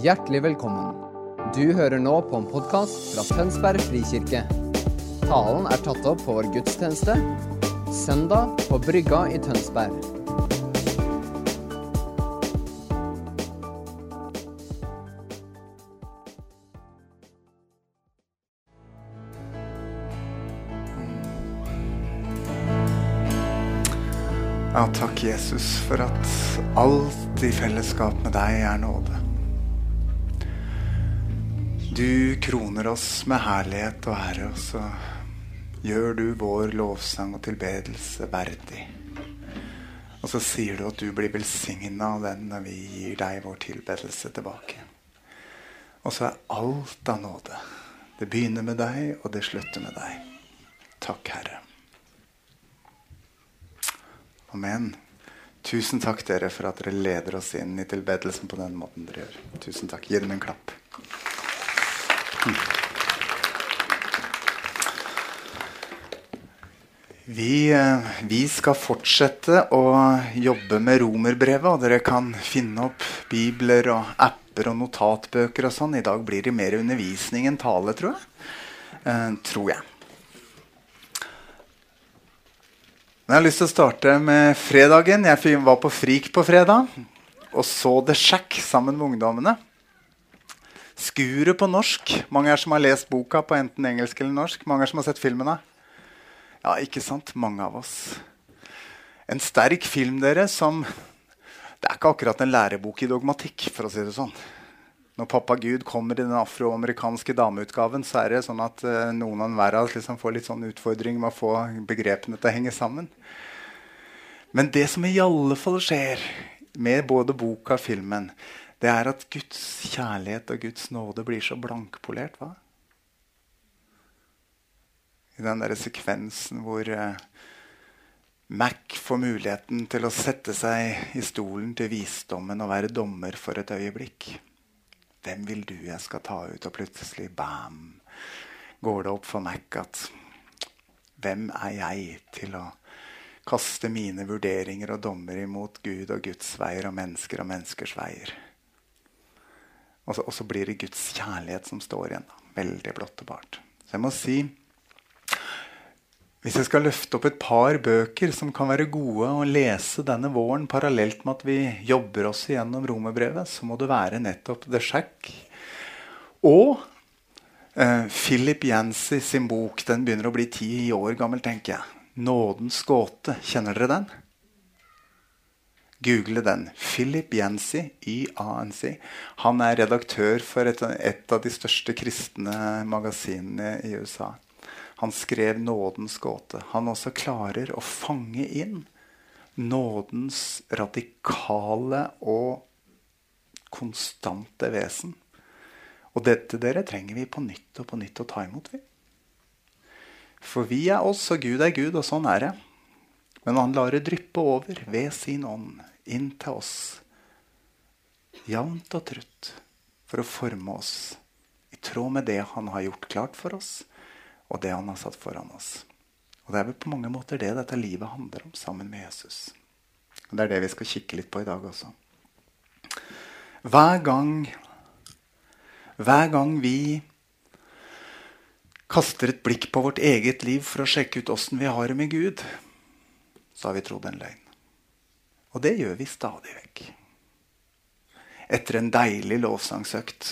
Hjertelig velkommen. Du hører nå på en podkast fra Tønsberg frikirke. Talen er tatt opp på vår gudstjeneste søndag på Brygga i Tønsberg. Ja, takk, Jesus, for at alt i fellesskap med deg er nåde. Du kroner oss med herlighet og ære, og så gjør du vår lovsang og tilbedelse verdig. Og så sier du at du blir velsigna av den når vi gir deg vår tilbedelse tilbake. Og så er alt av nåde. Det begynner med deg, og det slutter med deg. Takk, Herre. Amen. Tusen takk dere for at dere leder oss inn i tilbedelsen på den måten dere gjør. Tusen takk. Gi dem en klapp. Vi, eh, vi skal fortsette å jobbe med romerbrevet, og dere kan finne opp bibler og apper og notatbøker og sånn. I dag blir det mer undervisning enn tale, tror jeg. Eh, tror jeg. Men jeg har lyst til å starte med fredagen. Jeg var på Frik på fredag og så The Shack sammen med ungdommene. Skuret på norsk. Mange er som har lest boka på enten engelsk eller norsk. Mange er som har sett filmene. Ja, ikke sant? Mange av oss. En sterk film, dere, som Det er ikke akkurat en lærebok i dogmatikk, for å si det sånn. Når Pappa Gud kommer i den afroamerikanske dameutgaven, så er det sånn at uh, noen av enhver av oss liksom får litt sånn utfordring med å få begrepene til å henge sammen. Men det som i alle fall skjer med både boka og filmen, det er at Guds kjærlighet og Guds nåde blir så blankpolert. hva? I den der sekvensen hvor uh, Mac får muligheten til å sette seg i stolen til visdommen og være dommer for et øyeblikk. Hvem vil du jeg skal ta ut? Og plutselig, bam, går det opp for Mac at hvem er jeg til å kaste mine vurderinger og dommer imot Gud og Guds veier og mennesker og menneskers veier? Og så, og så blir det Guds kjærlighet som står igjen. Da. Veldig blått. Så jeg må si hvis jeg skal løfte opp et par bøker som kan være gode å lese denne våren parallelt med at vi jobber oss igjennom romerbrevet, så må det være nettopp The Shack. Og eh, Philip Yancy sin bok. Den begynner å bli ti år gammel, tenker jeg. 'Nådens gåte'. Kjenner dere den? Google den. Philip Yancy, YANC. Han er redaktør for et, et av de største kristne magasinene i USA. Han skrev 'Nådens gåte'. Han også klarer å fange inn nådens radikale og konstante vesen. Og dette dere trenger vi på nytt og på nytt å ta imot. vi. For vi er oss, og Gud er Gud, og sånn er det. Men han lar det dryppe over ved sin ånd inn til oss, jevnt og trutt, for å forme oss i tråd med det han har gjort klart for oss, og det han har satt foran oss. Og Det er vel på mange måter det dette livet handler om sammen med Jesus. Og Det er det vi skal kikke litt på i dag også. Hver gang, hver gang vi kaster et blikk på vårt eget liv for å sjekke ut åssen vi har det med Gud, så har vi trodd en løgn. Og det gjør vi stadig vekk. Etter en deilig lovsangsøkt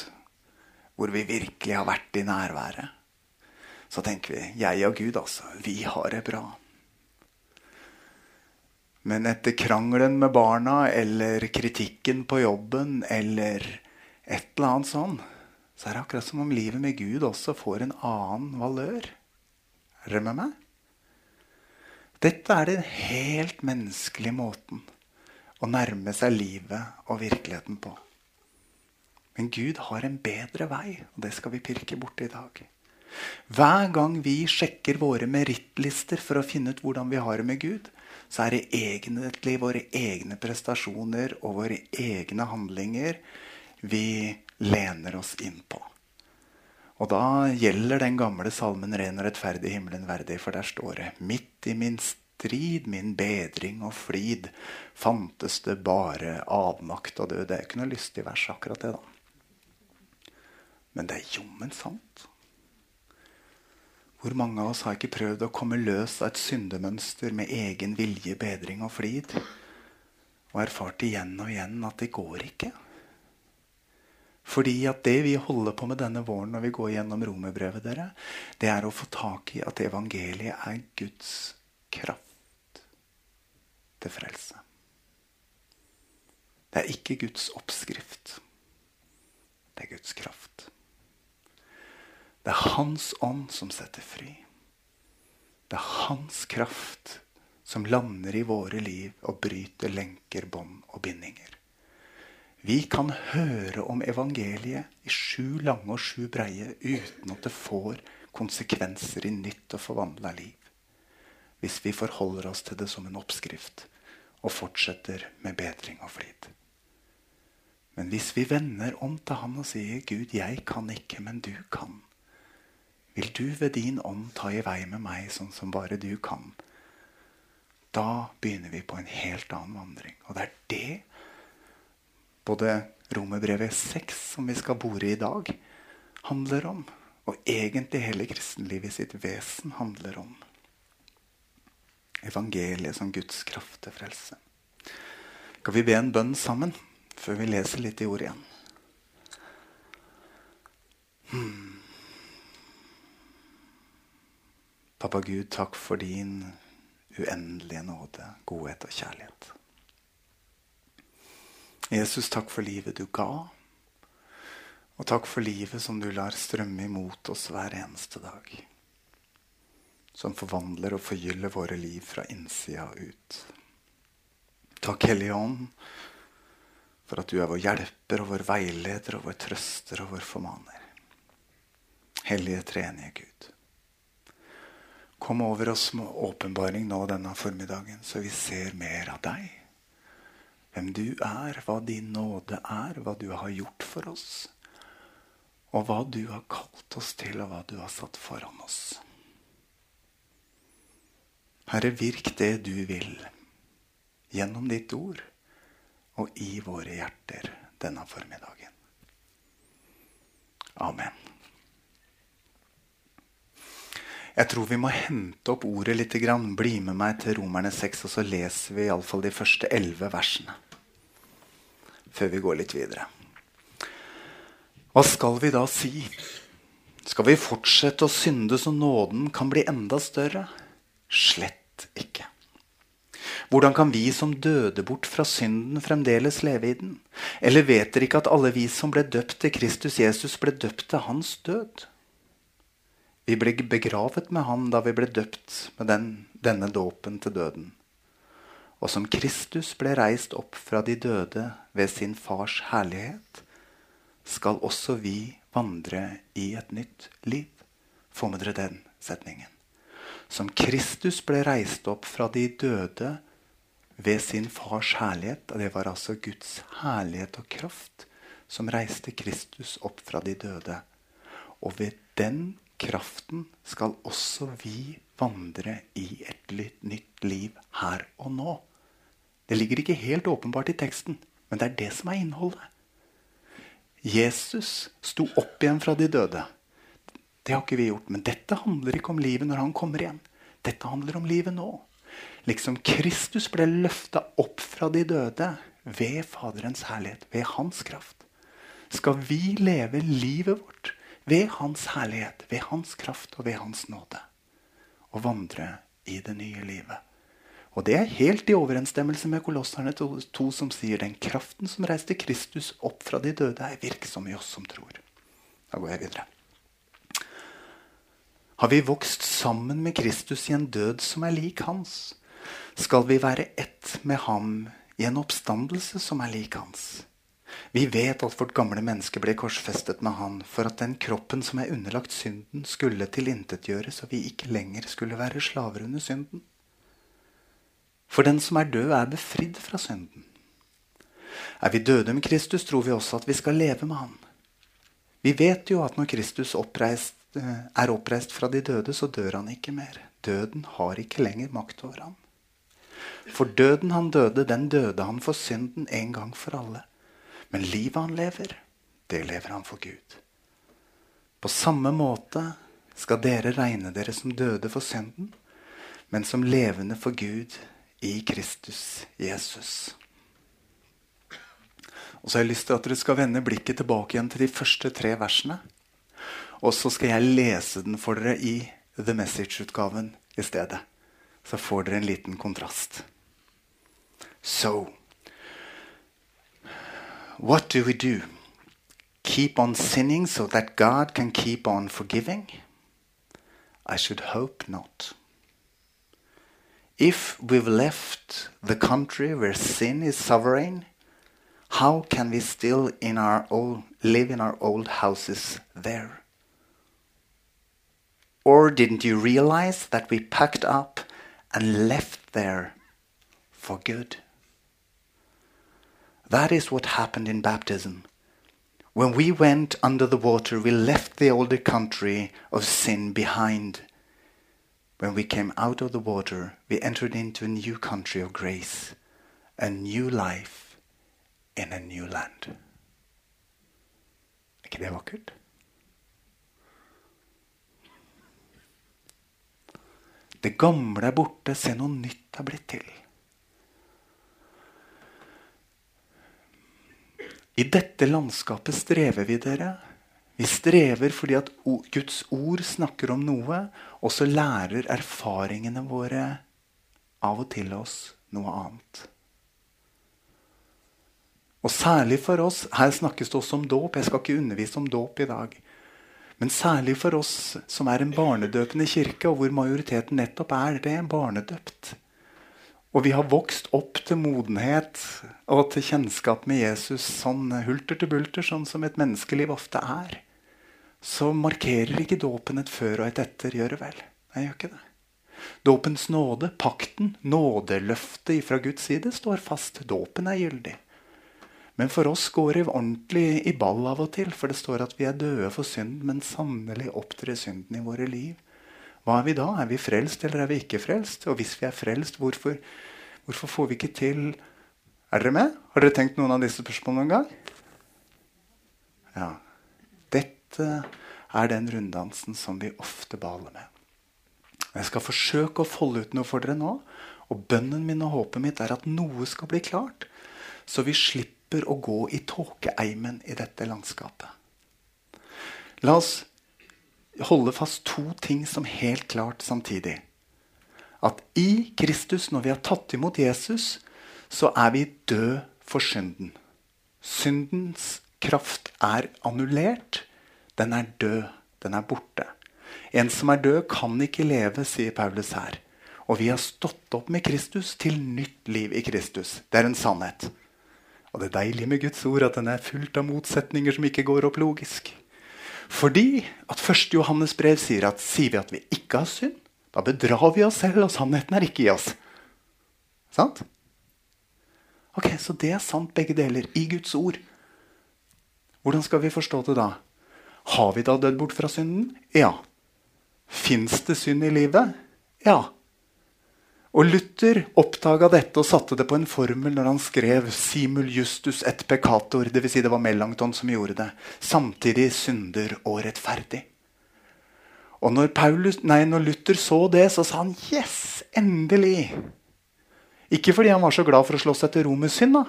hvor vi virkelig har vært i nærværet, så tenker vi jeg og Gud, altså. Vi har det bra. Men etter krangelen med barna eller kritikken på jobben eller et eller annet sånn, så er det akkurat som om livet med Gud også får en annen valør. Er dere med meg? Dette er den helt menneskelige måten å nærme seg livet og virkeligheten på. Men Gud har en bedre vei, og det skal vi pirke borti i dag. Hver gang vi sjekker våre merittlister for å finne ut hvordan vi har det med Gud, så er det egentlig våre egne prestasjoner og våre egne handlinger vi lener oss inn på. Og da gjelder den gamle salmen 'Ren og rettferdig himmelen verdig', for der står det 'Midt i min strid, min bedring og flid, fantes det bare avmakt og død'. Det er ikke noe lystig vers, akkurat det, da. Men det er jommen sant. Hvor mange av oss har ikke prøvd å komme løs av et syndemønster med egen vilje, bedring og flid? Og erfart igjen og igjen at det går ikke. Fordi at det vi holder på med denne våren når vi går gjennom romerbrevet, dere, det er å få tak i at evangeliet er Guds kraft til frelse. Det er ikke Guds oppskrift. Det er Guds kraft. Det er Hans ånd som setter fri. Det er Hans kraft som lander i våre liv og bryter lenker, bånd og bindinger. Vi kan høre om evangeliet i sju lange og sju breie uten at det får konsekvenser i nytt og forvandla liv. Hvis vi forholder oss til det som en oppskrift og fortsetter med bedring og flid. Men hvis vi vender om til Han og sier 'Gud, jeg kan ikke, men du kan', vil du ved din ånd ta i vei med meg sånn som bare du kan? Da begynner vi på en helt annen vandring. Og det er det både Romerbrevet 6, som vi skal bore i dag, handler om. Og egentlig hele kristenlivet sitt vesen handler om. Evangeliet som Guds kraft til frelse. Skal vi be en bønn sammen før vi leser litt i ordet igjen? Hmm. Pappa Gud, takk for din uendelige nåde, godhet og kjærlighet. Jesus, takk for livet du ga. Og takk for livet som du lar strømme imot oss hver eneste dag. Som forvandler og forgyller våre liv fra innsida ut. Takk, Hellige Ånd, for at du er vår hjelper og vår veileder og vår trøster og vår formaner. Hellige treenige Gud. Kom over oss med åpenbaring nå denne formiddagen, så vi ser mer av deg. Hvem du er, hva din nåde er, hva du har gjort for oss. Og hva du har kalt oss til, og hva du har satt foran oss. Herre, virk det du vil gjennom ditt ord og i våre hjerter denne formiddagen. Amen. Jeg tror vi må hente opp ordet litt. Bli med meg til Romerne 6, og så leser vi iallfall de første elleve versene. Før vi går litt videre. Hva skal vi da si? Skal vi fortsette å synde så nåden kan bli enda større? Slett ikke. Hvordan kan vi som døde bort fra synden, fremdeles leve i den? Eller vet dere ikke at alle vi som ble døpt til Kristus Jesus, ble døpt til hans død? Vi ble begravet med han da vi ble døpt med den, denne dåpen til døden. Og som Kristus ble reist opp fra de døde ved sin fars herlighet, skal også vi vandre i et nytt liv. Få med dere den setningen. Som Kristus ble reist opp fra de døde ved sin fars herlighet. Og det var altså Guds herlighet og kraft som reiste Kristus opp fra de døde. Og ved den kraften skal også vi vandre i et nytt liv her og nå. Det ligger ikke helt åpenbart i teksten, men det er det som er innholdet. Jesus sto opp igjen fra de døde. Det har ikke vi gjort. Men dette handler ikke om livet når han kommer igjen. Dette handler om livet nå. Liksom Kristus ble løfta opp fra de døde ved Faderens herlighet, ved hans kraft, skal vi leve livet vårt ved Hans herlighet, ved Hans kraft og ved Hans nåde. Og vandre i det nye livet. Og det er helt i overensstemmelse med Kolosserne 2, som sier den kraften som reiste Kristus opp fra de døde, er virksom i oss som tror. Da går jeg videre. Har vi vokst sammen med Kristus i en død som er lik hans, skal vi være ett med ham i en oppstandelse som er lik hans. Vi vet at vårt gamle menneske ble korsfestet med Han for at den kroppen som er underlagt synden, skulle tilintetgjøres, og vi ikke lenger skulle være slaver under synden. For den som er død, er befridd fra synden. Er vi døde med Kristus, tror vi også at vi skal leve med Han. Vi vet jo at når Kristus oppreist, er oppreist fra de døde, så dør han ikke mer. Døden har ikke lenger makt over ham. For døden han døde, den døde han for synden en gang for alle. Men livet han lever, det lever han for Gud. På samme måte skal dere regne dere som døde for synden, men som levende for Gud i Kristus Jesus. Og så har jeg lyst til at dere skal vende blikket tilbake igjen til de første tre versene. Og så skal jeg lese den for dere i The Message-utgaven i stedet. Så får dere en liten kontrast. So, what do we do? Keep on sinning so that God can keep on forgiving? I should hope not. If we've left the country where sin is sovereign, how can we still in our old, live in our old houses there? Or didn't you realize that we packed up and left there for good? That is what happened in baptism. When we went under the water, we left the older country of sin behind. When we came out of the water, we entered into a new country of grace, a new life in a new land. Er ikke det vakkert? Det gamle er borte, se noe nytt er blitt til. I dette landskapet strever vi, dere. Vi strever fordi at Guds ord snakker om noe, og så lærer erfaringene våre av og til oss noe annet. Og særlig for oss Her snakkes det også om dåp. Jeg skal ikke undervise om dåp i dag. Men særlig for oss som er en barnedøpende kirke, og hvor majoriteten nettopp er det, barnedøpt. Og vi har vokst opp til modenhet og til kjennskap med Jesus sånn hulter til bulter, sånn som et menneskeliv ofte er. Så markerer ikke dåpen et før og et etter, gjør det vel? Nei, gjør ikke det. Dåpens nåde, pakten, nådeløftet fra Guds side, står fast. Dåpen er gyldig. Men for oss går det ordentlig i ball av og til, for det står at vi er døde for synd, men sannelig opptrer synden i våre liv. Hva er vi da? Er vi frelst, eller er vi ikke frelst? Og hvis vi er frelst, hvorfor, hvorfor får vi ikke til Er dere med? Har dere tenkt noen av disse spørsmålene noen gang? Ja. Dette er den runddansen som vi ofte baler med. Jeg skal forsøke å folde ut noe for dere nå. Og bønnen min og håpet mitt er at noe skal bli klart, så vi slipper slipper å gå i tåkeeimen i dette landskapet. La oss holde fast to ting som helt klart samtidig. At i Kristus, når vi har tatt imot Jesus, så er vi død for synden. Syndens kraft er annullert. Den er død. Den er borte. En som er død, kan ikke leve, sier Paulus her. Og vi har stått opp med Kristus til nytt liv i Kristus. Det er en sannhet. Og det er deilig med Guds ord at den er fullt av motsetninger som ikke går opp logisk. Fordi at 1. Johannes brev sier at sier vi at vi ikke har synd, da bedrar vi oss selv, og sannheten er ikke i oss. Sant? Ok, Så det er sant, begge deler, i Guds ord. Hvordan skal vi forstå det da? Har vi da dødd bort fra synden? Ja. Fins det synd i livet? Ja. Og Luther oppdaga dette og satte det på en formel når han skrev 'simul justus et peccator'. Dvs. Si det var Melanchthon som gjorde det. Samtidig synder og rettferdig. Og når, Paulus, nei, når Luther så det, så sa han 'yes, endelig'. Ikke fordi han var så glad for å slå seg til ro med synd, da.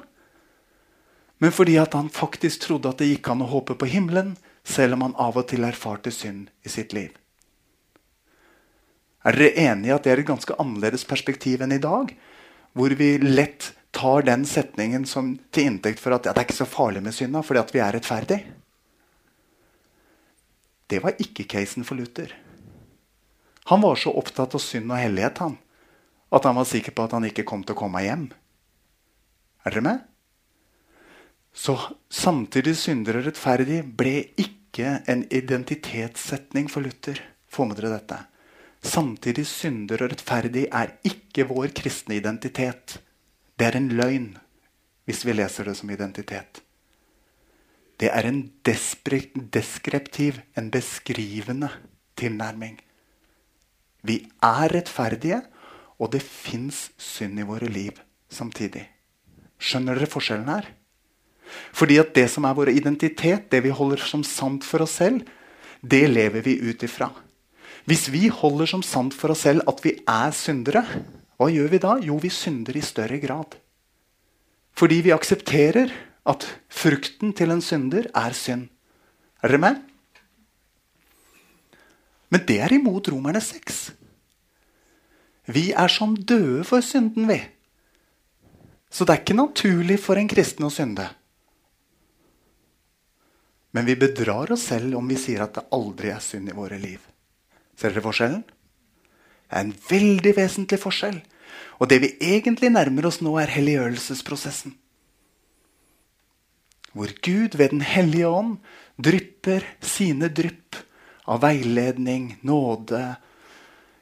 men fordi han faktisk trodde at det gikk an å håpe på himmelen, selv om han av og til erfarte synd i sitt liv. Er dere enige i at det er et ganske annerledes perspektiv enn i dag? Hvor vi lett tar den setningen som til inntekt for at ja, det er ikke så farlig med synda fordi at vi er rettferdige. Det var ikke casen for Luther. Han var så opptatt av synd og hellighet han, at han var sikker på at han ikke kom til å komme hjem. Er dere med? Så samtidig synder og rettferdig ble ikke en identitetssetning for Luther. Få med dere dette. Samtidig synder og rettferdig er ikke vår kristne identitet. Det er en løgn hvis vi leser det som identitet. Det er en deskriptiv, en beskrivende tilnærming. Vi er rettferdige, og det fins synd i våre liv samtidig. Skjønner dere forskjellen her? Fordi at det som er vår identitet, det vi holder som sant for oss selv, det lever vi ut ifra. Hvis vi holder som sant for oss selv at vi er syndere, hva gjør vi da? Jo, vi synder i større grad. Fordi vi aksepterer at frukten til en synder er synd. Er dere med? Men det er imot Romerne 6. Vi er som døde for synden, vi. Så det er ikke naturlig for en kristen å synde. Men vi bedrar oss selv om vi sier at det aldri er synd i våre liv. Ser dere forskjellen? Det er en veldig vesentlig forskjell. Og det vi egentlig nærmer oss nå, er helliggjørelsesprosessen. Hvor Gud ved Den hellige ånd drypper sine drypp av veiledning, nåde,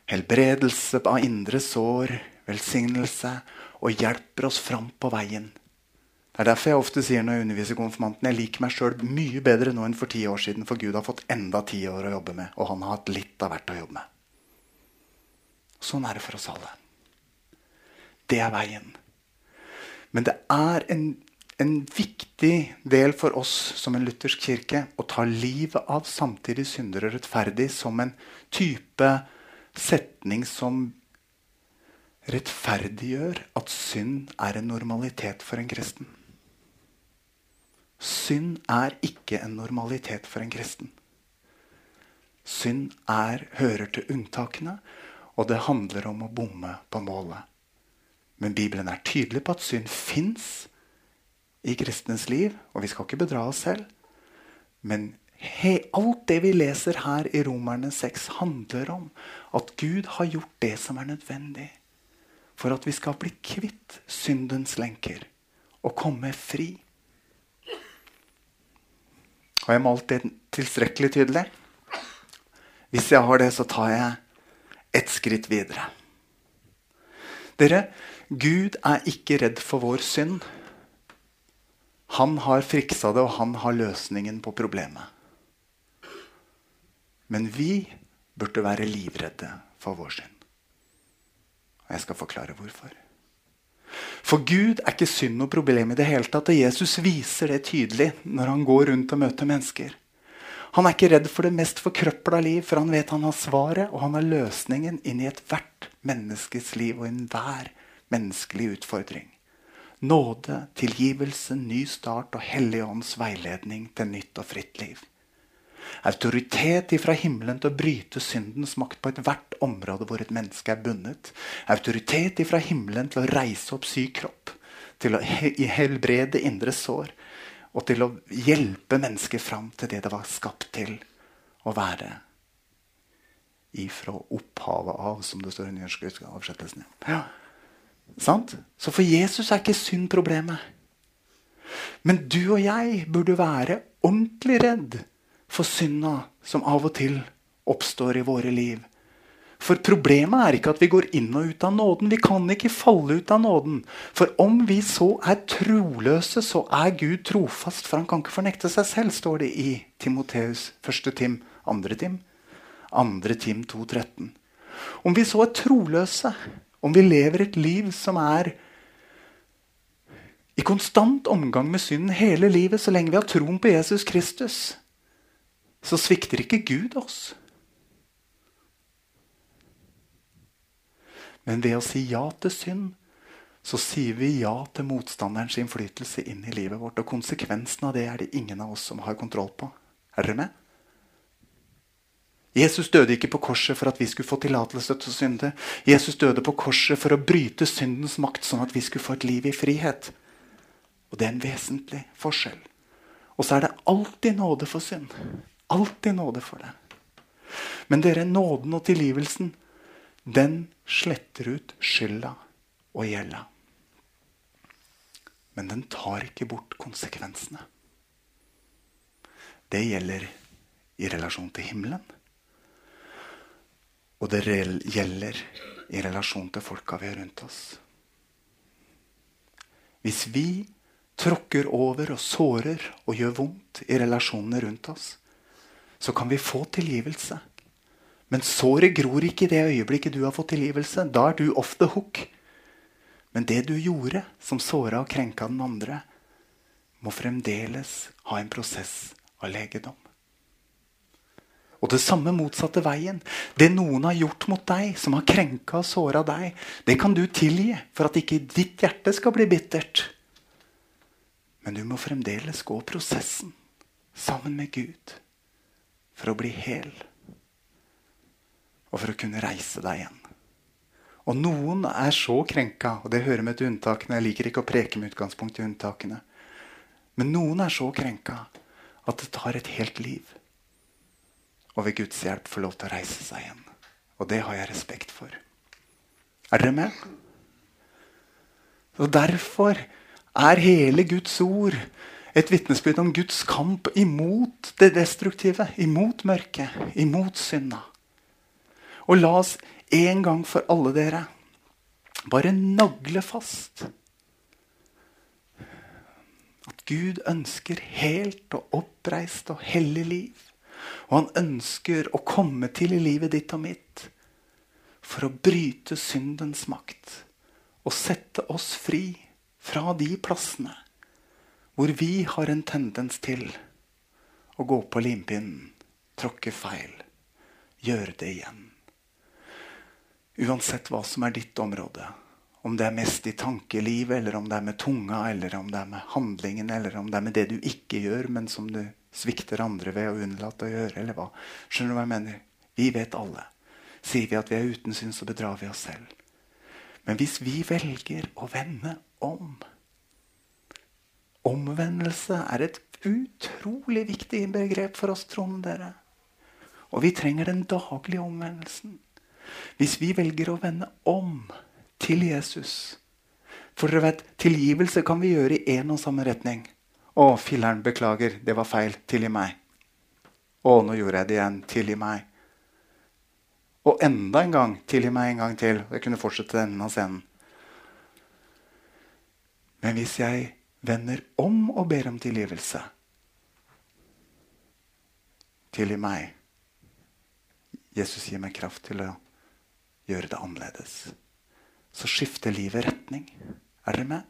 helbredelse av indre sår, velsignelse og hjelper oss fram på veien. Det er derfor jeg ofte sier når jeg underviser konfirmanten jeg liker meg sjøl mye bedre nå enn for ti år siden, for Gud har fått enda ti år å jobbe med, og han har hatt litt av hvert å jobbe med. Sånn er det for oss alle. Det er veien. Men det er en, en viktig del for oss som en luthersk kirke å ta livet av samtidig syndere rettferdig som en type setning som rettferdiggjør at synd er en normalitet for en kristen. Synd er ikke en normalitet for en kristen. Synd er, hører til unntakene, og det handler om å bomme på målet. Men Bibelen er tydelig på at synd fins i kristnes liv, og vi skal ikke bedra oss selv. Men he, alt det vi leser her i Romerne 6, handler om at Gud har gjort det som er nødvendig for at vi skal bli kvitt syndens lenker og komme fri. Har jeg malt det tilstrekkelig tydelig? Hvis jeg har det, så tar jeg ett skritt videre. Dere, Gud er ikke redd for vår synd. Han har friksa det, og han har løsningen på problemet. Men vi burde være livredde for vår synd. Og jeg skal forklare hvorfor. For Gud er ikke synd noe problem i det hele tatt. Og Jesus viser det tydelig når han går rundt og møter mennesker. Han er ikke redd for det mest forkrøpla liv, for han vet han har svaret og han har løsningen inn i ethvert menneskes liv og enhver menneskelig utfordring. Nåde, tilgivelse, ny start og Helligånds veiledning til nytt og fritt liv. Autoritet ifra himmelen til å bryte syndens makt på ethvert område hvor et menneske er bundet. Autoritet ifra himmelen til å reise opp syk kropp. Til å helbrede indre sår. Og til å hjelpe mennesket fram til det det var skapt til å være. Ifra opphavet av, som det står i nynorske oversettelsen. Ja. Så for Jesus er ikke synd problemet. Men du og jeg burde være ordentlig redd for synda som av og til oppstår i våre liv. For problemet er ikke at vi går inn og ut av nåden. Vi kan ikke falle ut av nåden. For om vi så er troløse, så er Gud trofast, for han kan ikke fornekte seg selv, står det i Timoteus 1. Tim, 2. Tim, 2. Tim 2,13. Om vi så er troløse, om vi lever et liv som er i konstant omgang med synden hele livet så lenge vi har troen på Jesus Kristus, så svikter ikke Gud oss. Men ved å si ja til synd, så sier vi ja til motstanderens innflytelse inn i livet vårt. Og konsekvensen av det er det ingen av oss som har kontroll på. Er dere med? Jesus døde ikke på korset for at vi skulle få tillatelse til å synde. Jesus døde på korset for å bryte syndens makt, sånn at vi skulle få et liv i frihet. Og det er en vesentlig forskjell. Og så er det alltid nåde for synd. Alltid nåde for det. Men dere, nåden og tilgivelsen, den sletter ut skylda og gjelda. Men den tar ikke bort konsekvensene. Det gjelder i relasjon til himmelen. Og det gjelder i relasjon til folka vi har rundt oss. Hvis vi tråkker over og sårer og gjør vondt i relasjonene rundt oss, så kan vi få tilgivelse. Men såret gror ikke i det øyeblikket du har fått tilgivelse. Da er du off the hook. Men det du gjorde, som såra og krenka den andre, må fremdeles ha en prosess av legedom. Og det samme motsatte veien. Det noen har gjort mot deg, som har krenka og såra deg, det kan du tilgi for at ikke ditt hjerte skal bli bittert. Men du må fremdeles gå prosessen sammen med Gud for å bli hel. Og for å kunne reise deg igjen. Og noen er så krenka, og det hører med til unntakene. Jeg liker ikke å preke med utgangspunkt i unntakene. Men noen er så krenka at det tar et helt liv og ved Guds hjelp få lov til å reise seg igjen. Og det har jeg respekt for. Er dere med? Og Derfor er hele Guds ord et vitnesbyrd om Guds kamp imot det destruktive, imot mørket, imot synda. Og la oss en gang for alle dere bare nagle fast at Gud ønsker helt og oppreist og hellig liv. Og han ønsker å komme til i livet ditt og mitt for å bryte syndens makt og sette oss fri fra de plassene hvor vi har en tendens til å gå på limpinnen, tråkke feil, gjøre det igjen. Uansett hva som er ditt område, om det er mest i tankelivet, eller om det er med tunga, eller om det er med handlingen, eller om det er med det du ikke gjør, men som du svikter andre ved å unnlate å gjøre, eller hva. Skjønner du hva jeg mener? Vi vet alle. Sier vi at vi er uten synd, så bedrar vi oss selv. Men hvis vi velger å vende om Omvendelse er et utrolig viktig begrep for oss troende. dere. Og vi trenger den daglige omvendelsen. Hvis vi velger å vende om til Jesus For dere vet, tilgivelse kan vi gjøre i én og samme retning. Å, filleren, beklager, det var feil. Tilgi meg. Å, nå gjorde jeg det igjen. Tilgi meg. Og enda en gang. Tilgi meg en gang til. Jeg kunne fortsette av scenen. Men hvis jeg vender om og ber om tilgivelse Tilgi meg. Jesus gir meg kraft til å gjøre det annerledes. Så skifter livet retning. Er dere med?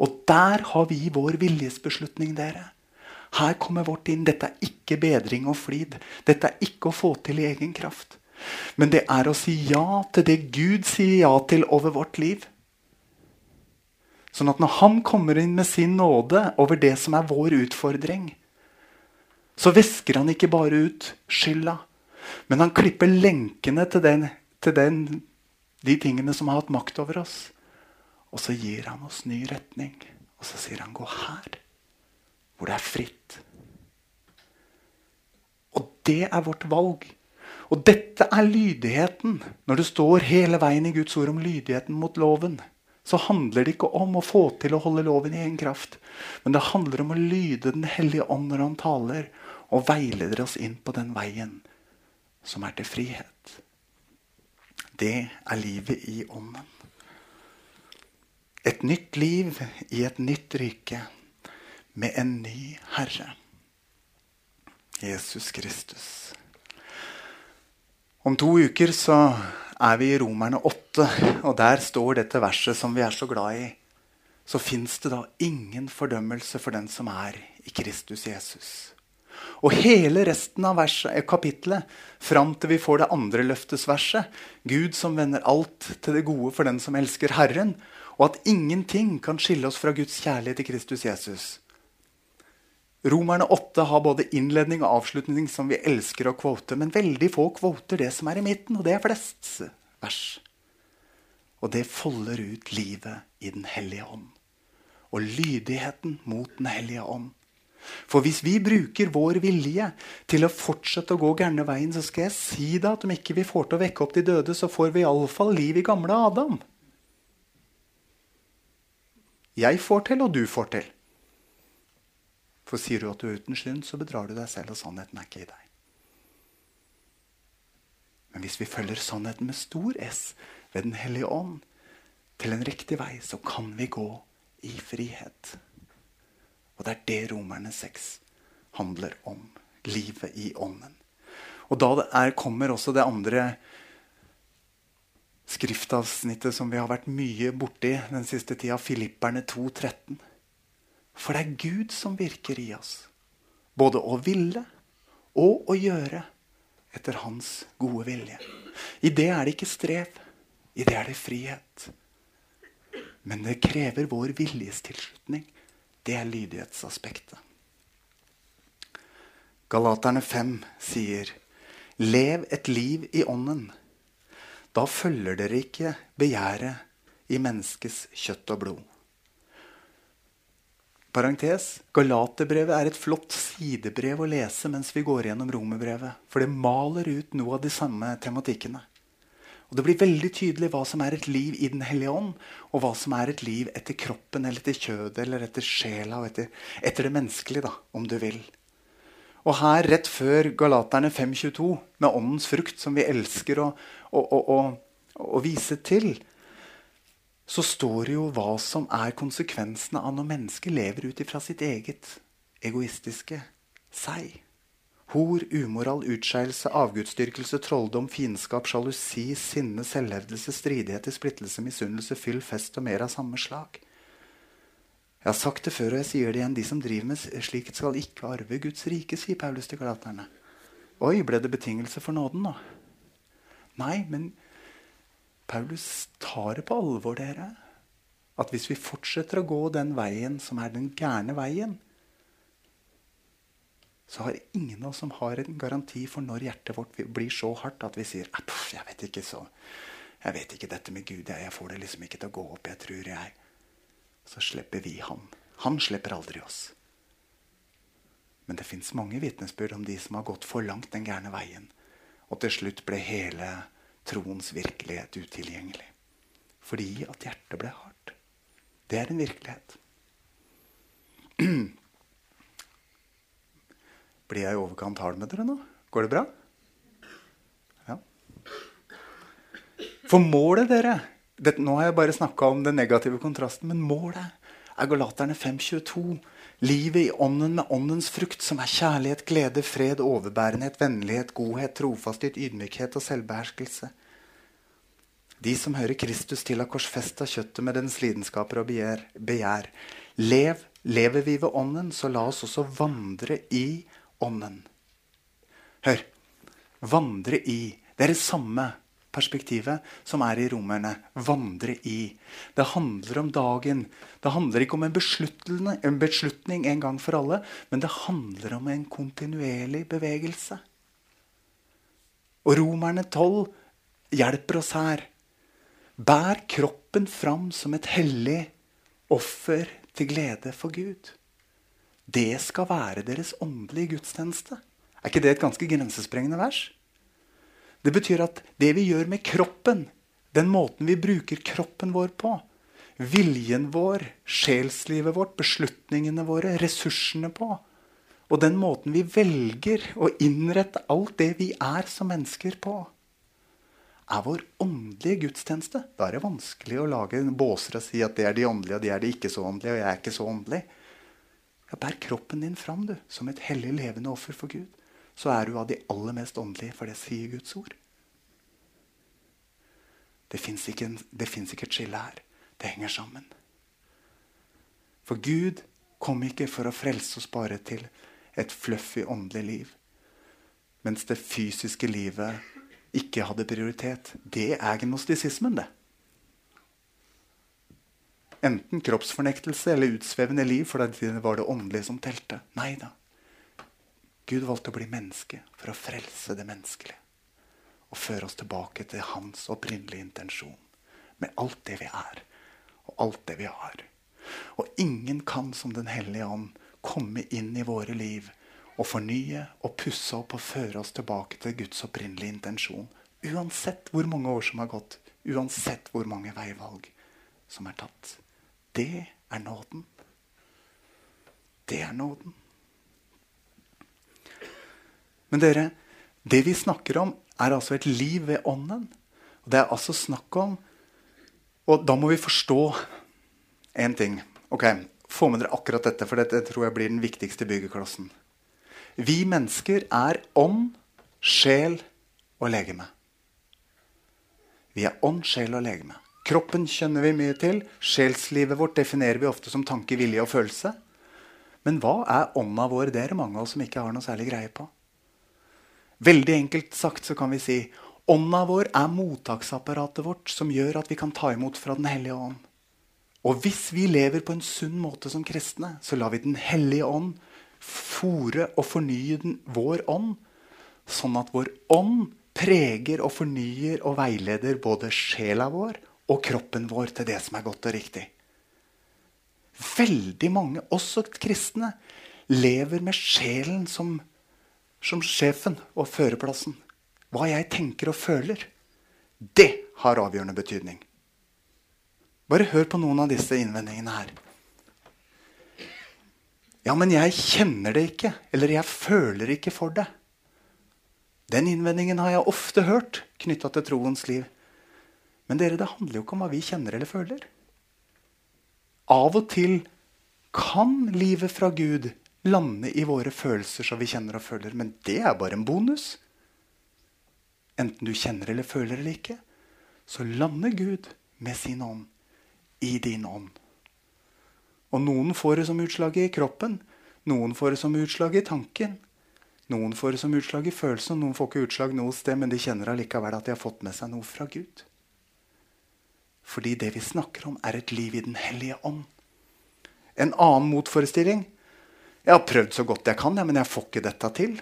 Og der har vi vår viljesbeslutning, dere. Her kommer vårt inn. Dette er ikke bedring og flid. Dette er ikke å få til i egen kraft. Men det er å si ja til det Gud sier ja til over vårt liv. Sånn at når Han kommer inn med sin nåde over det som er vår utfordring, så visker han ikke bare ut skylda, men han klipper lenkene til, den, til den, de tingene som har hatt makt over oss. Og så gir han oss ny retning. Og så sier han 'gå her', hvor det er fritt. Og det er vårt valg. Og dette er lydigheten. Når det står hele veien i Guds ord om lydigheten mot loven, så handler det ikke om å få til å holde loven i egen kraft. Men det handler om å lyde Den hellige ånd når han taler, og veileder oss inn på den veien som er til frihet. Det er livet i ånden. Et nytt liv i et nytt rike med en ny Herre. Jesus Kristus. Om to uker så er vi i Romerne 8, og der står dette verset som vi er så glad i. Så fins det da ingen fordømmelse for den som er i Kristus Jesus. Og hele resten av verset, eh, kapittelet, fram til vi får det andre løftesverset, Gud som vender alt til det gode for den som elsker Herren, og at ingenting kan skille oss fra Guds kjærlighet i Kristus Jesus. Romerne 8 har både innledning og avslutning som vi elsker å kvote, men veldig få kvoter det som er i midten, og det er flest vers. Og det folder ut livet i Den hellige ånd. Og lydigheten mot Den hellige ånd. For hvis vi bruker vår vilje til å fortsette å gå gærne veien, så skal jeg si deg at om ikke vi får til å vekke opp de døde, så får vi iallfall liv i gamle Adam. Jeg får til, og du får til. For sier du at du er uten synd, så bedrar du deg selv, og sannheten er ikke i deg. Men hvis vi følger sannheten med stor S ved Den hellige ånd til en riktig vei, så kan vi gå i frihet. Og det er det Romerne 6 handler om. Livet i ånden. Og da er, kommer også det andre skriftavsnittet som vi har vært mye borti den siste tida, Filipperne 2,13. For det er Gud som virker i oss. Både å ville og å gjøre etter hans gode vilje. I det er det ikke strev. I det er det frihet. Men det krever vår viljestilslutning. Det er lydighetsaspektet. Galaterne 5 sier, 'Lev et liv i ånden'. Da følger dere ikke begjæret i menneskets kjøtt og blod. Parentes, Galaterbrevet er et flott sidebrev å lese mens vi går gjennom romerbrevet. For det maler ut noe av de samme tematikkene. Og Det blir veldig tydelig hva som er et liv i Den hellige ånd, og hva som er et liv etter kroppen eller etter kjødet eller etter sjela og etter, etter det menneskelige, da, om du vil. Og her, rett før Galaterne 5.22, med åndens frukt, som vi elsker å, å, å, å vise til, så står det jo hva som er konsekvensene av når mennesket lever ut ifra sitt eget egoistiske seg. Hor, umoral, utskeielse, avgudsdyrkelse, trolldom, fiendskap, sjalusi, sinne, selvhevdelse, stridigheter, splittelse, misunnelse, fyll, fest og mer av samme slag. Jeg har sagt det før, og jeg sier det igjen. De som driver med slikt, skal ikke arve Guds rike, sier Paulus til galaterne. Oi, ble det betingelse for nåden, da? Nei, men Paulus tar det på alvor, dere. At hvis vi fortsetter å gå den veien som er den gærne veien, så har ingen av oss som har en garanti for når hjertet vårt blir så hardt at vi sier jeg vet ikke så, jeg vet ikke dette med Gud. Jeg, får det liksom ikke til å gå opp. Jeg tror jeg Så slipper vi han. Han slipper aldri oss. Men det fins mange vitnesbyrd om de som har gått for langt den gærne veien. Og til slutt ble hele troens virkelighet utilgjengelig. Fordi at hjertet ble hardt. Det er en virkelighet. Blir jeg i overkant hard med dere nå? Går det bra? Ja. For målet, dere det, Nå har jeg bare snakka om den negative kontrasten, men målet er Galaterne 522. Livet i ånden med åndens frukt, som er kjærlighet, glede, fred, overbærenhet, vennlighet, godhet, trofasthet, ydmykhet og selvbeherskelse. De som hører Kristus til, har korsfesta kjøttet med dens lidenskaper og begjær. Lev, lever vi ved ånden, så la oss også vandre i ånden. Hør. Vandre i. Det er det samme perspektivet som er i romerne. Vandre i. Det handler om dagen. Det handler ikke om en, en beslutning en gang for alle, men det handler om en kontinuerlig bevegelse. Og Romerne 12 hjelper oss her. Bær kroppen fram som et hellig offer til glede for Gud. Det skal være deres åndelige gudstjeneste. Er ikke det et ganske grensesprengende vers? Det betyr at det vi gjør med kroppen, den måten vi bruker kroppen vår på, viljen vår, sjelslivet vårt, beslutningene våre, ressursene på, og den måten vi velger å innrette alt det vi er som mennesker på, er vår åndelige gudstjeneste. Da er det vanskelig å lage båser og si at det er de åndelige, og de er de ikke så åndelige, og jeg er ikke så åndelig. Ja, bær kroppen din fram du, som et hellig, levende offer for Gud så er du av de aller mest åndelige, for det sier Guds ord. Det fins ikke, ikke, et skille her. Det henger sammen. For Gud kom ikke for å frelse oss bare til et fluffy åndelig liv. Mens det fysiske livet ikke hadde prioritet. Det er gnostisismen, det. Enten kroppsfornektelse eller utsvevende liv, for det var det åndelige som telte. Nei da. Gud valgte å bli menneske for å frelse det menneskelige. Og føre oss tilbake til hans opprinnelige intensjon. Med alt det vi er, og alt det vi har. Og ingen kan som Den hellige ånd komme inn i våre liv og fornye og pusse opp og føre oss tilbake til Guds opprinnelige intensjon. Uansett hvor mange år som har gått, uansett hvor mange veivalg som er tatt. Det er nåden. Det er nåden. Men dere, det vi snakker om, er altså et liv ved ånden. Og det er altså snakk om Og da må vi forstå én ting. Ok, Få med dere akkurat dette, for dette tror jeg blir den viktigste byggeklossen. Vi mennesker er ånd, sjel og legeme. Vi er ånd, sjel og legeme. Kroppen kjenner vi mye til. Sjelslivet vårt definerer vi ofte som tanke, vilje og følelse. Men hva er ånda vår? Det er det mange av oss som ikke har noe særlig greie på. Veldig enkelt sagt så kan vi si ånda vår er mottaksapparatet vårt som gjør at vi kan ta imot fra Den hellige ånd. Og hvis vi lever på en sunn måte som kristne, så lar vi Den hellige ånd fòre og fornye den, vår ånd, sånn at vår ånd preger og fornyer og veileder både sjela vår og kroppen vår til det som er godt og riktig. Veldig mange, også kristne, lever med sjelen som, som sjefen og førerplassen. Hva jeg tenker og føler, det har avgjørende betydning. Bare hør på noen av disse innvendingene her. Ja, men jeg kjenner det ikke. Eller jeg føler ikke for det. Den innvendingen har jeg ofte hørt knytta til troens liv. Men dere, det handler jo ikke om hva vi kjenner eller føler. Av og til kan livet fra Gud lande i våre følelser som vi kjenner og føler. Men det er bare en bonus. Enten du kjenner eller føler eller ikke, så lander Gud med sin ånd i din ånd. Og noen får det som utslag i kroppen, noen får det som utslag i tanken. Noen får det som utslag i følelsen, noen får ikke utslag noe sted, men de kjenner allikevel at de har fått med seg noe fra Gud. Fordi det vi snakker om, er et liv i Den hellige ånd. En annen motforestilling Jeg har prøvd så godt jeg kan, men jeg får ikke dette til.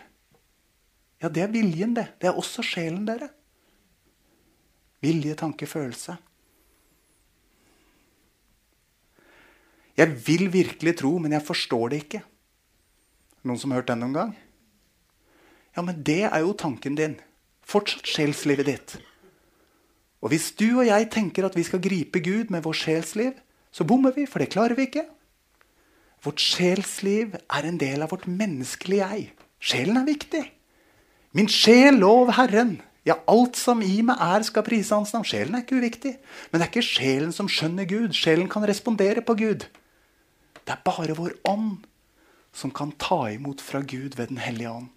Ja, det er viljen, det. Det er også sjelen, dere. Vilje, tanke, følelse. Jeg vil virkelig tro, men jeg forstår det ikke. Noen som har hørt den noen gang? Ja, men det er jo tanken din. Fortsatt sjelslivet ditt. Og hvis du og jeg tenker at vi skal gripe Gud med vårt sjelsliv, så bommer vi, for det klarer vi ikke. Vårt sjelsliv er en del av vårt menneskelige jeg. Sjelen er viktig. Min sjel, lov Herren. Ja, alt som i meg er, skal prise Hans navn. Sjelen er ikke uviktig. Men det er ikke sjelen som skjønner Gud. Sjelen kan respondere på Gud. Det er bare vår ånd som kan ta imot fra Gud ved Den hellige ånd.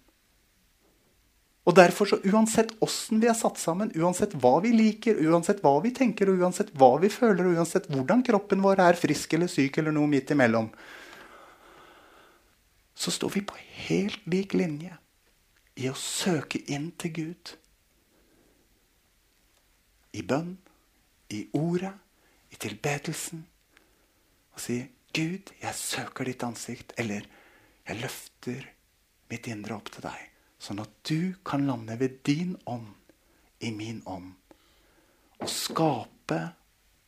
Og derfor, så uansett åssen vi er satt sammen, uansett hva vi liker, uansett hva vi tenker, og uansett hva vi føler, og uansett hvordan kroppen vår er frisk eller syk eller noe midt imellom, så står vi på helt lik linje i å søke inn til Gud. I bønn, i ordet, i tilbedelsen. Og si, 'Gud, jeg søker ditt ansikt', eller 'Jeg løfter mitt indre opp til deg', sånn at du kan lande ved din ånd i min ånd. Og skape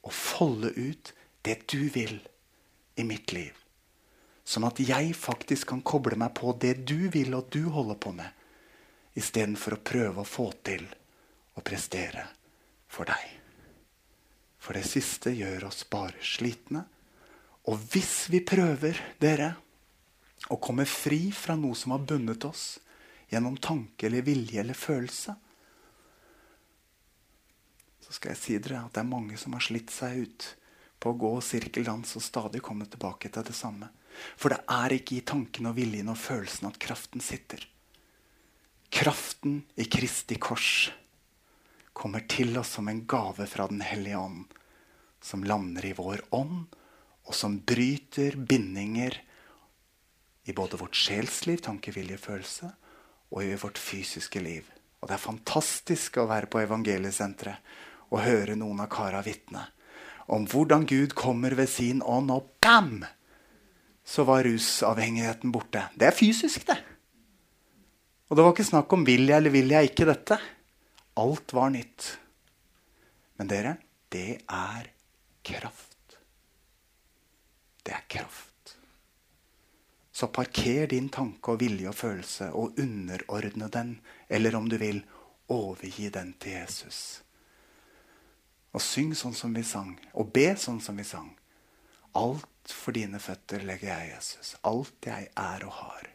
og folde ut det du vil i mitt liv. Sånn at jeg faktisk kan koble meg på det du vil og du holder på med istedenfor å prøve å få til å prestere for deg. For det siste gjør oss bare slitne. Og hvis vi prøver, dere, å komme fri fra noe som har bundet oss, gjennom tanke eller vilje eller følelse, så skal jeg si dere at det er mange som har slitt seg ut på å gå sirkeldans og stadig komme tilbake til det samme. For det er ikke i tanken og viljen og følelsen at kraften sitter. Kraften i Kristi kors kommer til oss som en gave fra Den hellige ånd, som lander i vår ånd, og som bryter bindinger i både vårt sjelsliv, tanke, vilje, følelse, og i vårt fysiske liv. Og Det er fantastisk å være på Evangeliesenteret og høre noen av kara vitne om hvordan Gud kommer ved sin ånd, og bam! Så var rusavhengigheten borte. Det er fysisk, det. Og det var ikke snakk om vil jeg eller vil jeg ikke dette. Alt var nytt. Men dere, det er kraft. Det er kraft. Så parker din tanke og vilje og følelse og underordne den, eller om du vil, overgi den til Jesus. Og syng sånn som vi sang, og be sånn som vi sang. Alt for dine føtter legger jeg, Jesus. Alt jeg er og har.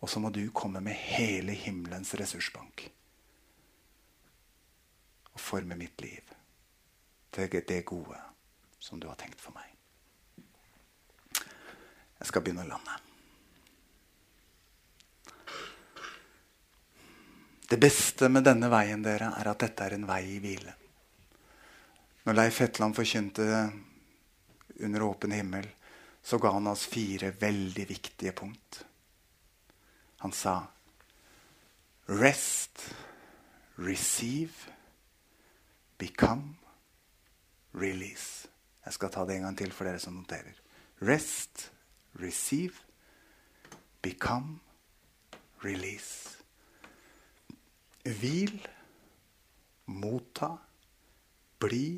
Og så må du komme med hele himmelens ressursbank. Og forme mitt liv til det gode som du har tenkt for meg. Jeg skal begynne å lande. Det beste med denne veien dere, er at dette er en vei i hvile. Når Leif Hetland forkynte under åpen himmel, så ga han oss fire veldig viktige punkt. Han sa Rest, receive, become, release. Jeg skal ta det en gang til for dere som noterer. Rest, receive, become, release. Hvil, motta, bli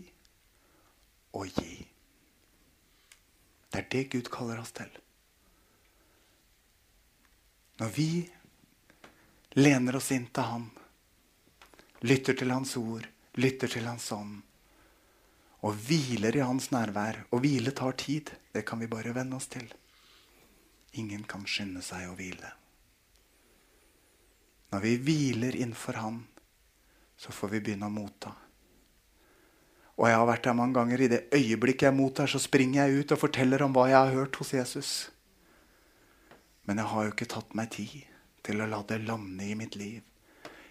og gi. Det er det Gud kaller oss til. Når vi lener oss inn til Han, lytter til Hans ord, lytter til Hans ånd, og hviler i Hans nærvær Og hvile tar tid. Det kan vi bare venne oss til. Ingen kan skynde seg å hvile. Når vi hviler innenfor Han, så får vi begynne å motta. Og jeg har vært der mange ganger. I det øyeblikket jeg mottar, så springer jeg ut og forteller om hva jeg har hørt hos Jesus. Men jeg har jo ikke tatt meg tid til å la det lande i mitt liv.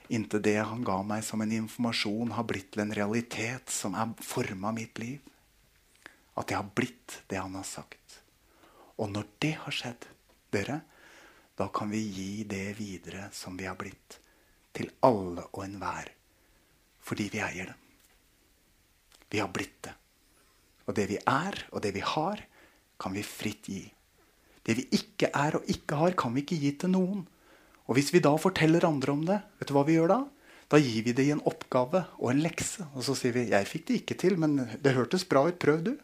Inntil det han ga meg som en informasjon, har blitt til en realitet som er forma mitt liv. At jeg har blitt det han har sagt. Og når det har skjedd, dere, da kan vi gi det videre som vi har blitt. Til alle og enhver. Fordi vi eier det. Vi har blitt det. Og det vi er, og det vi har, kan vi fritt gi. Det vi ikke er og ikke har, kan vi ikke gi til noen. Og hvis vi da forteller andre om det, vet du hva vi gjør da? Da gir vi det i en oppgave og en lekse. Og så sier vi 'Jeg fikk det ikke til, men det hørtes bra ut. Prøv, du'.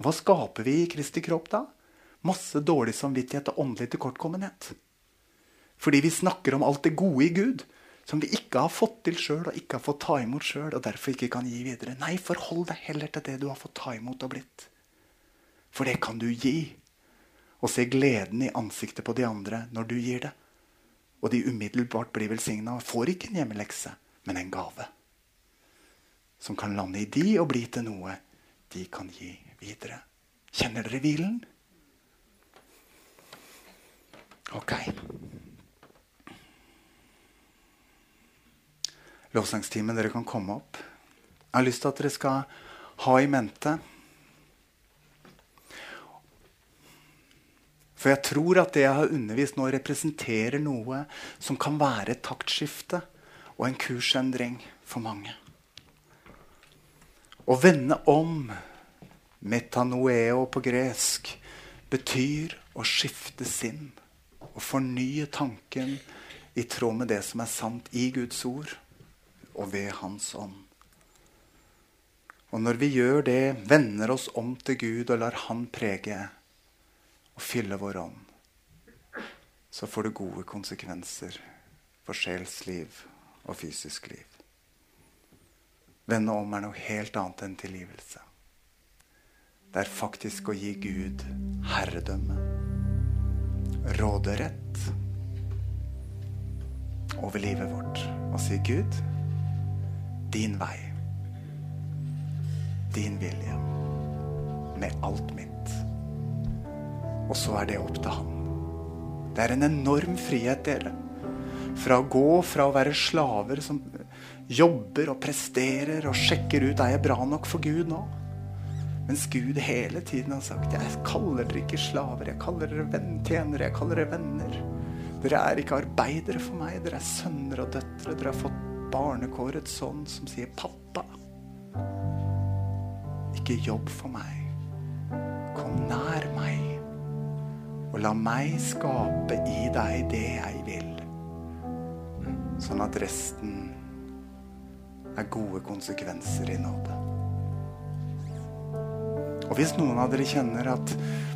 Hva skaper vi i Kristi kropp da? Masse dårlig samvittighet og åndelig tilkortkommenhet. Fordi vi snakker om alt det gode i Gud som vi ikke har fått til sjøl og ikke har fått ta imot sjøl, og derfor ikke kan gi videre. Nei, forhold deg heller til det du har fått ta imot og blitt. For det kan du gi og se gleden i ansiktet på de andre når du gir det. Og de umiddelbart blir velsigna og får ikke en hjemmelekse, men en gave. Som kan lande i de og bli til noe de kan gi videre. Kjenner dere hvilen? Ok. Lovsangstimen, dere kan komme opp. Jeg har lyst til at dere skal ha i mente For jeg tror at det jeg har undervist nå, representerer noe som kan være et taktskifte og en kursendring for mange. Å vende om, metanoeo på gresk, betyr å skifte sinn. Å fornye tanken i tråd med det som er sant i Guds ord og ved Hans ånd. Og når vi gjør det, vender oss om til Gud og lar Han prege og fylle vår ånd, så får det gode konsekvenser for sjelsliv og fysisk liv. Vende om er noe helt annet enn tilgivelse. Det er faktisk å gi Gud herredømme, råderett over livet vårt og si, 'Gud, din vei, din vilje, med alt mitt.' Og så er det opp til han. Det er en enorm frihet, dere. Fra å gå fra å være slaver som jobber og presterer og sjekker ut er jeg bra nok for Gud nå. Mens Gud hele tiden har sagt jeg kaller dere ikke slaver, jeg kaller dere venn, tjenere, jeg kaller dere venner. Dere er ikke arbeidere for meg, dere er sønner og døtre. Dere har fått barnekårets sånn som sier 'pappa'. Ikke jobb for meg. Kom nær meg. Og la meg skape i deg det jeg vil. Sånn at resten er gode konsekvenser i nåde. Og hvis noen av dere kjenner at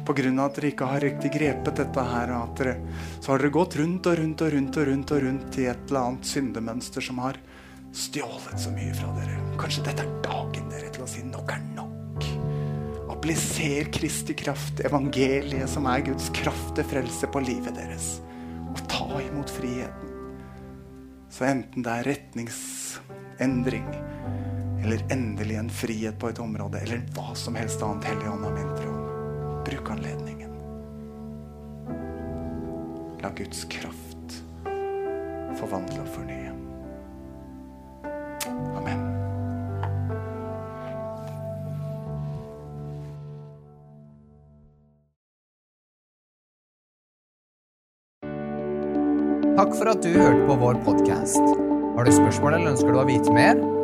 pga. at dere ikke har riktig grepet dette her, at dere, så har dere gått rundt og rundt og rundt og rundt og rundt i et eller annet syndemønster som har stjålet så mye fra dere. Kanskje dette er dagen dere til å si nok er nok. Appliser Kristi kraft, evangeliet, som er Guds kraft til frelse på livet deres. Og ta imot friheten. Så enten det er retningsendring eller endelig en frihet på et område, eller hva som helst annet Helligånd har ment om, bruk anledningen. La Guds kraft forvandle og fornye. Amen. Takk for at du hørte på vår podkast. Har du spørsmål eller ønsker du å vite mer?